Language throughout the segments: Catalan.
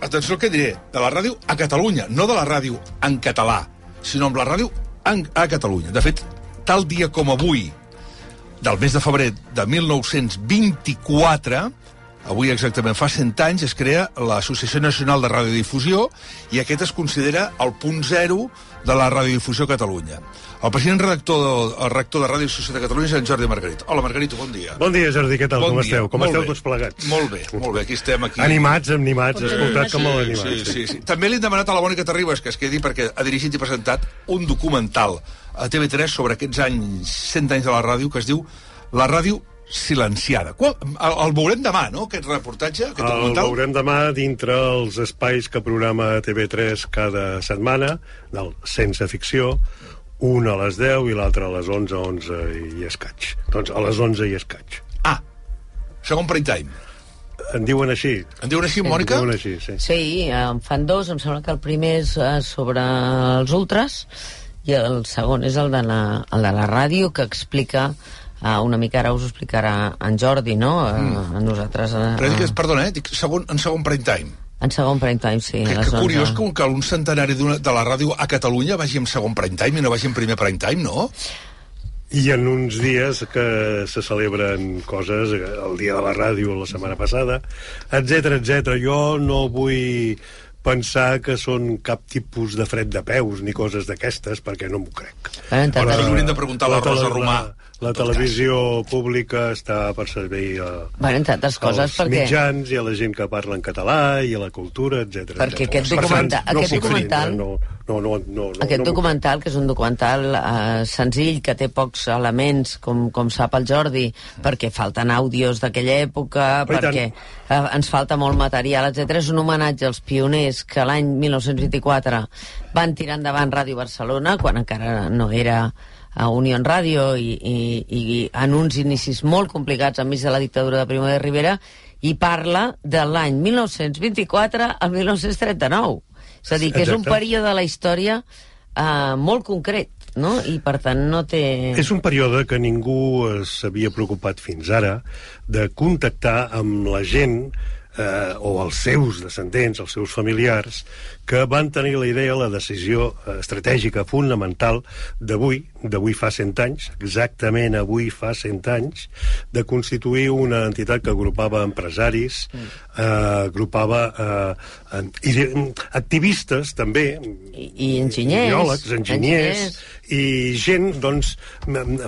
Atenció al que diré, de la ràdio a Catalunya, no de la ràdio en català, sinó amb la ràdio en, a Catalunya. De fet, tal dia com avui, del mes de febrer de 1924, avui exactament fa 100 anys, es crea l'Associació Nacional de Radiodifusió i aquest es considera el punt zero de la radiodifusió a Catalunya. El president redactor, el rector de Ràdio Societat de Catalunya és en Jordi Margarit. Hola, Margarito, bon dia. Bon dia, Jordi, què tal? Bon com dia. esteu? Com Molt esteu bé. tots plegats? Molt bé, molt bé, aquí estem. Aquí. Animats, animats, escoltat com molt Sí, animats. sí, sí. També li hem demanat a la Mònica Terribas que es quedi perquè ha dirigit i presentat un documental a TV3 sobre aquests anys, 100 anys de la ràdio, que es diu La ràdio silenciada. Qual, el, el veurem demà, no?, aquest reportatge, aquest El documental? veurem demà dintre els espais que programa TV3 cada setmana, del Sense Ficció, un a les 10 i l'altre a les 11, 11 i escaig. Doncs a les 11 i escaig. Ah, segon prime time. En diuen així? En diuen així, Mònica? En diuen així, sí. Sí, en fan dos, em sembla que el primer és eh, sobre els ultras i el segon és el de la, el de la ràdio que explica uh, una mica ara us ho explicarà en Jordi, no? Mm. A nosaltres... Uh, Però dic, perdona, eh, dic segon, en segon prime time. en segon prime time, sí. Que, que 11. curiós que un, que un centenari de la ràdio a Catalunya vagi en segon prime time i no vagi en primer prime time, no? I en uns dies que se celebren coses, eh, el dia de la ràdio la setmana passada, etc etc. Jo no vull pensar que són cap tipus de fred de peus ni coses d'aquestes, perquè no m'ho crec. Altres- li hauríem de preguntar a la Rosa Romà. La, la televisió pública està per servir a, Bueno, entre altres coses, als perquè... mitjans i a la gent que parla en català i a la cultura, etc. Perquè aquest documenta- aquest documental- No, no, no, no, no, Aquest no documental, que és un documental eh, senzill, que té pocs elements, com, com sap el Jordi, perquè falten àudios d'aquella època, Oh, tant. perquè eh, ens falta molt material, etc. És un homenatge als pioners que l'any 1924 van tirar endavant Ràdio Barcelona, quan encara no era a Unió Ràdio i, i, i en uns inicis molt complicats enmig de la dictadura de Primo de Rivera i parla de l'any 1924 al 1939 és a dir, que és un període de la història eh, molt concret no? i per tant no té... És un període que ningú s'havia preocupat fins ara de contactar amb la gent eh, o els seus descendents, els seus familiars, que van tenir la idea, la decisió eh, estratègica fonamental d'avui, d'avui fa 100 anys, exactament avui fa 100 anys, de constituir una entitat que agrupava empresaris, eh, agrupava eh, i- activistes també, I, i enginyers. biòlegs, enginyers, i gent doncs,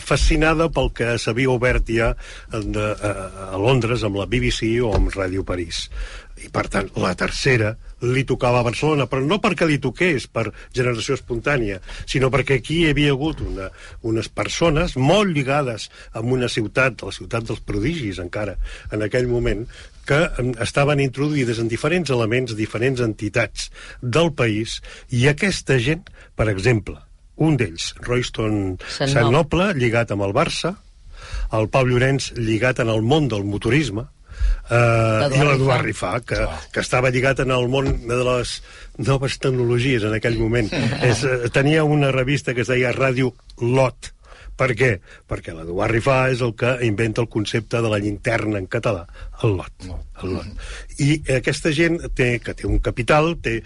fascinada pel que s'havia obert ja de, a, a Londres amb la BBC o amb Ràdio París. I, per tant, la tercera li tocava a Barcelona, però no perquè li toqués per generació espontània, sinó perquè aquí hi havia hagut una, unes persones molt lligades amb una ciutat, la ciutat dels prodigis encara, en aquell moment, que estaven introduïdes en diferents elements, diferents entitats del país, i aquesta gent, per exemple, un d'ells, Royston Sant Noble, lligat amb el Barça, el Pau Llorenç lligat en el món del motorisme, eh, i l'Eduard Rifà, que, que estava lligat en el món de les noves tecnologies en aquell moment. És, eh, tenia una revista que es deia Ràdio Lot. Per què? Perquè l'Eduard Rifà és el que inventa el concepte de la llinterna en català, el lot. El lot. I aquesta gent té, que té un capital, té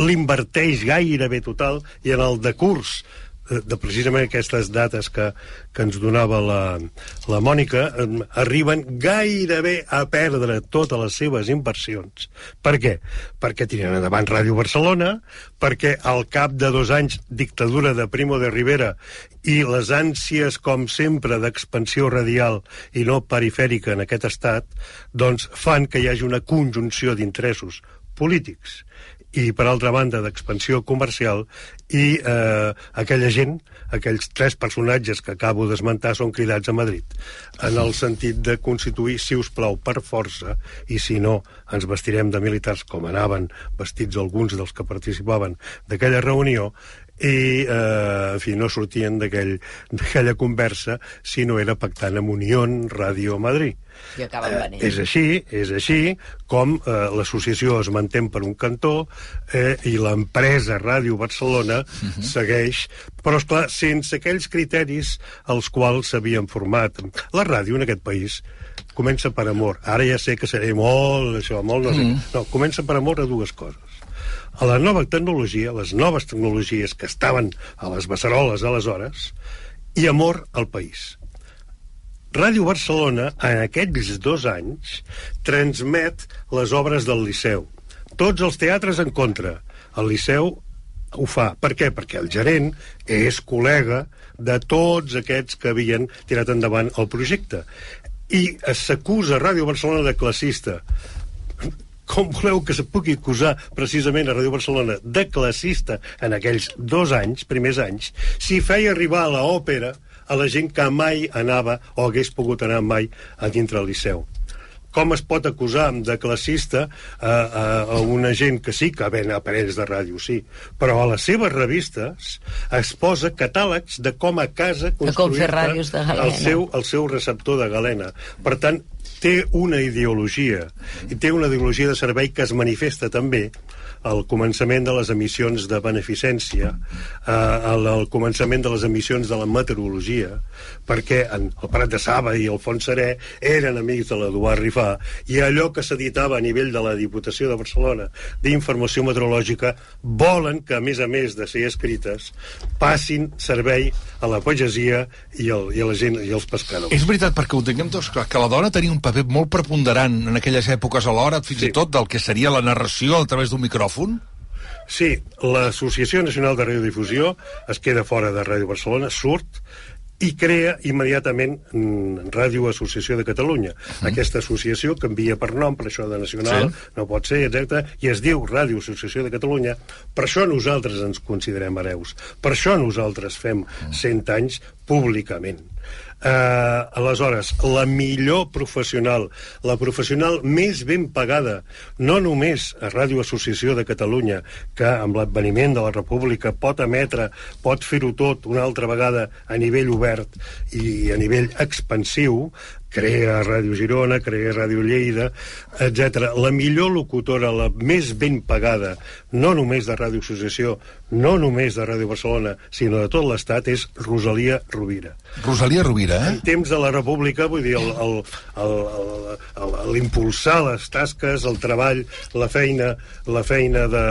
l'inverteix gairebé total, i en el decurs de, precisament aquestes dates que, que ens donava la, la Mònica, em, arriben gairebé a perdre totes les seves inversions. Per què? Perquè tiren endavant Ràdio Barcelona, perquè al cap de dos anys dictadura de Primo de Rivera i les ànsies, com sempre, d'expansió radial i no perifèrica en aquest estat, doncs fan que hi hagi una conjunció d'interessos polítics i, per altra banda, d'expansió comercial, i eh, aquella gent, aquells tres personatges que acabo d'esmentar, són cridats a Madrid, en el sentit de constituir, si us plau, per força, i si no, ens vestirem de militars com anaven vestits alguns dels que participaven d'aquella reunió, i, eh, en fi, no sortien d'aquella conversa si no era pactant amb Unió Ràdio Madrid. I acaben venint. Eh, és així, és així, com eh, l'associació es manté per un cantó eh, i l'empresa Ràdio Barcelona uh Mhm. -huh. segueix, però, és clar sense aquells criteris als quals s'havien format. La ràdio en aquest país comença per amor. Ara ja sé que seré molt, això, molt no sé. Mhm. No, comença per amor a dues coses a la nova tecnologia, les noves tecnologies que estaven a les beceroles aleshores, i amor al país. Ràdio Barcelona, en aquests dos anys, transmet les obres del Liceu. Tots els teatres en contra. El Liceu ho fa. Per què? Perquè el gerent és col·lega de tots aquests que havien tirat endavant el projecte. I s'acusa Ràdio Barcelona de classista com voleu que se pugui acusar precisament a Ràdio Barcelona de classista en aquells dos anys, primers anys, si feia arribar a l'òpera a la gent que mai anava o hagués pogut anar mai a dintre el Liceu? Com es pot acusar de classista a, a, a una gent que sí que ven aparells de ràdio, sí, però a les seves revistes es posa catàlegs de com a casa galena. el seu, el seu receptor de galena. Per tant, té una ideologia, i té una ideologia de servei que es manifesta també al començament de les emissions de beneficència, eh, al, al començament de les emissions de la meteorologia, perquè en el Prat de Saba i el Font Serè eren amics de l'Eduard Rifà, i allò que s'editava a nivell de la Diputació de Barcelona d'informació meteorològica volen que, a més a més de ser escrites, passin servei a la pagesia i, el, i a la gent i als pescadors. És veritat, perquè ho tinguem tots clar, que la dona tenia un paper molt preponderant en aquelles èpoques alhora, fins Sí. i tot del que seria la narració a través d'un micròfon? Sí, l'Associació Nacional de Radiodifusió es queda fora de Ràdio Barcelona, surt i crea immediatament mm, Ràdio Associació de Catalunya. Aquesta associació canvia per nom, per això de nacional, Sí. no pot ser, etc i es diu Ràdio Associació de Catalunya. Per això nosaltres ens considerem hereus. Per això nosaltres fem 100 anys públicament. Uh, aleshores, la millor professional, la professional més ben pagada, no només a Ràdio Associació de Catalunya, que amb l'adveniment de la República pot emetre, pot fer-ho tot una altra vegada a nivell obert i a nivell expansiu, crea Ràdio Girona, crea Ràdio Lleida, etc. La millor locutora, la més ben pagada, no només de Ràdio Associació, no només de Ràdio Barcelona, sinó de tot l'Estat, és Rosalia Rovira. Rosalia Rovira, eh? En temps de la República, vull dir, l'impulsar les tasques, el treball, la feina, la feina de,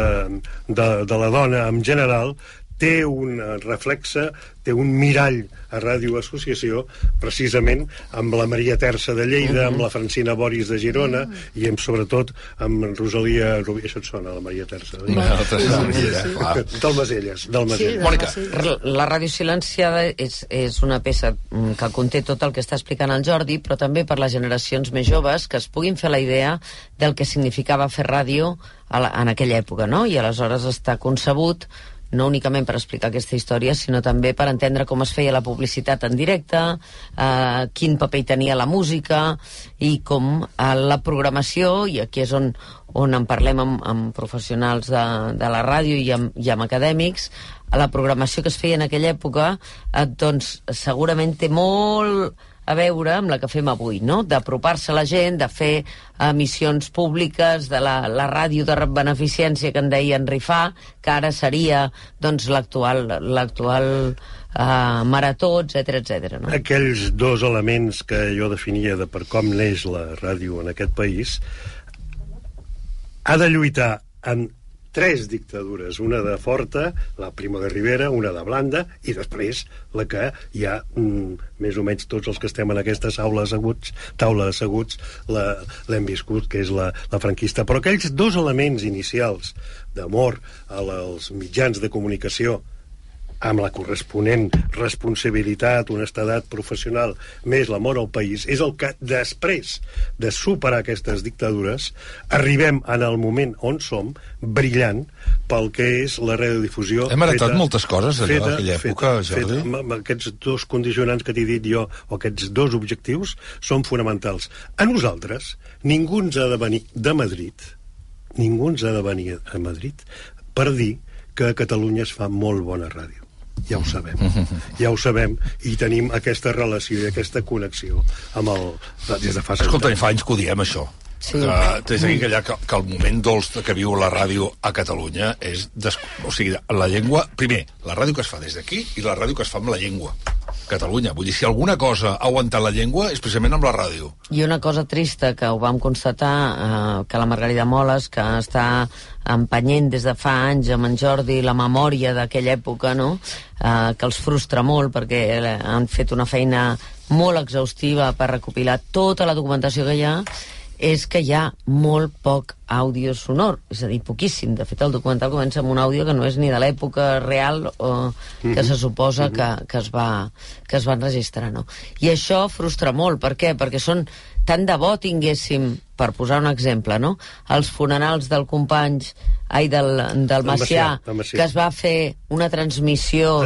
de, de la dona en general, té un reflexe, té un mirall a Ràdio Associació, precisament amb la Maria Terça de Lleida, amb la Francina Boris de Girona i amb, sobretot amb Rosalia Rovira. Això et sona, la Maria Terça? de Lleida? No, clar. Del Maselles, del Maselles. Mònica. La ràdio silenciada és, és una peça mm, que conté tot el que està explicant el Jordi, però també per les generacions més joves que es puguin fer la idea del que significava fer ràdio la, en aquella època, no? I aleshores està concebut no únicament per explicar aquesta història, sinó també per entendre com es feia la publicitat en directe, eh, quin paper hi tenia la música i com eh, la programació, i aquí és on, on en parlem amb, amb professionals de, de la ràdio i amb, i amb acadèmics, la programació que es feia en aquella època, eh, doncs segurament té molt a veure amb la que fem avui, no? d'apropar-se a la gent, de fer emissions públiques, de la, la ràdio de beneficència que en deia en Rifà, que ara seria doncs, l'actual uh, marató, etc etc. no? aquells dos elements que jo definia de per com neix la ràdio en aquest país ha de lluitar amb tres dictadures, una de Forta, la Primo de Rivera, una de Blanda, i després la que hi ha mm, més o menys tots els que estem en aquestes aules aguts, taula asseguts, l'hem viscut, que és la, la franquista. Però aquells dos elements inicials d'amor als mitjans de comunicació amb la corresponent responsabilitat, honestedat professional, més l'amor al país, és el que després de superar aquestes dictadures arribem en el moment on som, brillant, pel que és la radiodifusió... Hem heretat moltes coses allò, feta, aquella època, feta, Jordi. Feta, amb aquests dos condicionants que t'he dit jo, o aquests dos objectius, són fonamentals. A nosaltres, ningú ens ha de venir de Madrid, ningú ens ha de venir a Madrid per dir que a Catalunya es fa molt bona ràdio ja ho sabem, ja ho sabem. I tenim aquesta relació i aquesta connexió amb el... des de fa Escolta, fa anys que ho diem, això. Sí. Que, des d'aquí que, que, que el moment dolç que viu la ràdio a Catalunya és... Des, o sigui, la llengua... Primer, la ràdio que es fa des d'aquí i la ràdio que es fa amb la llengua. Catalunya. Vull dir, si alguna cosa ha aguantat la llengua és precisament amb la ràdio. I una cosa trista que ho vam constatar, eh, que la Margarida Moles, que està empenyent des de fa anys amb en Jordi la memòria d'aquella època, no? eh, que els frustra molt perquè han fet una feina molt exhaustiva per recopilar tota la documentació que hi ha és que hi ha molt poc àudio sonor, és a dir, poquíssim. De fet, el documental comença amb un àudio que no és ni de l'època real o que mm -hmm. se suposa mm -hmm. que, que, es va, que es va enregistrar, no? I això frustra molt. Per què? Perquè són tant de bo tinguéssim, per posar un exemple, no? els funerals del company ai, del, del Macià, Macià, Macià, que es va fer una transmissió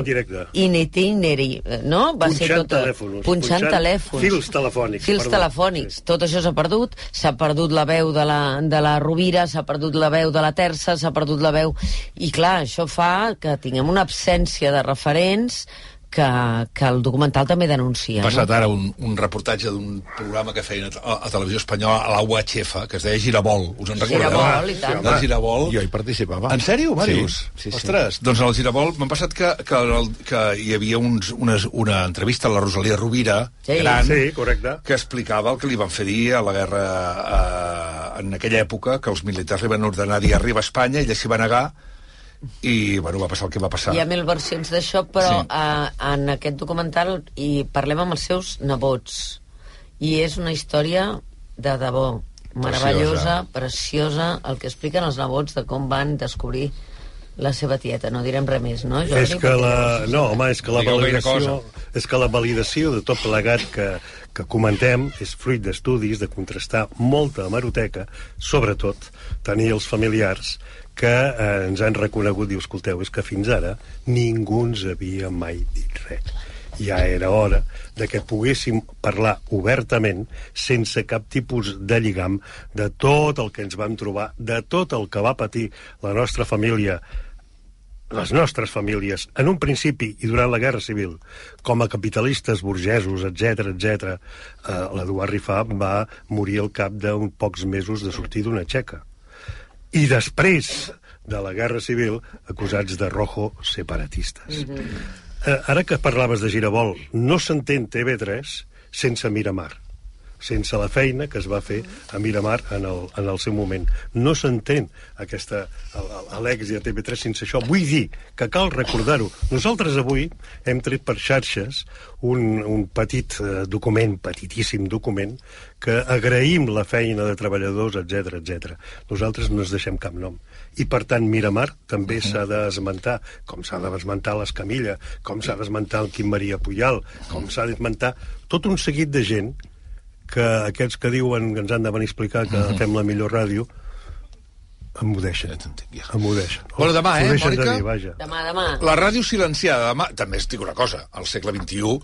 in itineri, no? Va punxant ser tot, telèfons. Punxant, punxant telèfons. Fils telefònics. Fils perdó. telefònics. Sí. Tot això s'ha perdut. S'ha perdut la veu de la, de la Rovira, s'ha perdut la veu de la Terça, s'ha perdut la veu... I clar, això fa que tinguem una absència de referents que, que el documental també denuncia. Ha passat no? ara un, un reportatge d'un programa que feien a, a Televisió Espanyola, a la UHF, que es deia Girabol. Us en recordeu? Girabol, i tant. Sí, Girabol. Jo hi participava. En sèrio, Màrius? Sí, sí, Ostres, sí. doncs al Girabol m'ha passat que, que, que hi havia uns, unes, una entrevista a la Rosalia Rovira, sí. gran, sí, correcte. que explicava el que li van fer dir a la guerra eh, en aquella època, que els militars li van ordenar dir arriba a Espanya, ella s'hi va negar, i bueno, va passar el que va passar. Hi ha mil versions d'això, però sí. uh, en aquest documental hi parlem amb els seus nebots. I és una història de debò, meravellosa, preciosa, preciosa el que expliquen els nebots de com van descobrir la seva tieta, no direm res més, no, Jordi? És que la... No, home, és que la validació... És que la validació de tot plegat que, que comentem és fruit d'estudis, de contrastar molta hemeroteca, sobretot tenir els familiars que eh, ens han reconegut, diu, escolteu, és que fins ara ningú ens havia mai dit res. Ja era hora de que poguéssim parlar obertament, sense cap tipus de lligam, de tot el que ens vam trobar, de tot el que va patir la nostra família les nostres famílies, en un principi i durant la Guerra Civil, com a capitalistes burgesos, etc etc, eh, l'Eduard Rifà va morir al cap d'uns pocs mesos de sortir d'una txeca i després de la Guerra Civil acusats de rojo separatistes. Mm -hmm. eh, ara que parlaves de Girabol, no s'entén TV3 sense Miramar sense la feina que es va fer a Miramar en el, en el seu moment. No s'entén aquesta Alex i a TV3 sense això. Vull dir que cal recordar-ho. Nosaltres avui hem tret per xarxes un, un petit eh, document, petitíssim document, que agraïm la feina de treballadors, etc etc. Nosaltres no ens deixem cap nom. I, per tant, Miramar també uh -huh. s'ha d'esmentar, com s'ha d'esmentar l'Escamilla, com s'ha d'esmentar el Quim Maria Puyal, com s'ha d'esmentar tot un seguit de gent que aquests que diuen que ens han de venir a explicar que uh mhm. -huh. fem la millor ràdio emmudeixen. Ja emmudeixen. Bueno, demà, eh, Mònica? De dir, vaja. Demà, demà. La ràdio silenciada, demà... També es dic una cosa, al segle XXI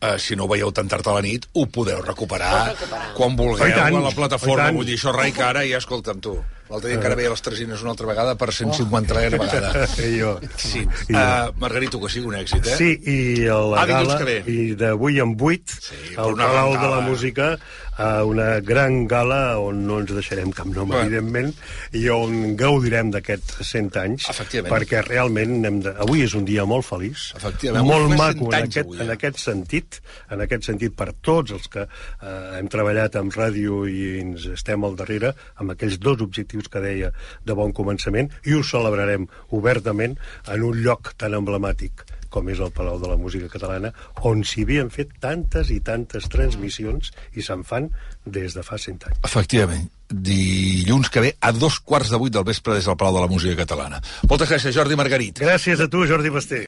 eh, si no ho veieu tan tard a la nit, ho podeu recuperar, recuperar. quan vulgueu tant, a la plataforma. Vull dir, això rai que ara, ja escolta'm tu. L'altre dia encara veia les Tresines una altra vegada per 150 oh. vegada. I jo. Sí. I uh, Margarito, que sigui un èxit, eh? Sí, i la ah, gala, i d'avui en 8, sí, al Palau de la Música, a una gran gala on no ens deixarem cap nom, bueno. evidentment, i on gaudirem d'aquests 100 anys, perquè realment hem de... avui és un dia molt feliç, molt maco en aquest, avui, eh? en aquest sentit, en aquest sentit per tots els que eh, hem treballat amb ràdio i ens estem al darrere, amb aquells dos objectius que deia de bon començament, i ho celebrarem obertament en un lloc tan emblemàtic com és el Palau de la Música Catalana, on s'hi havien fet tantes i tantes transmissions i se'n fan des de fa cent anys. Efectivament. Dilluns que ve a dos quarts de vuit del vespre des del Palau de la Música Catalana. Moltes gràcies, Jordi Margarit. Gràcies a tu, Jordi Basté.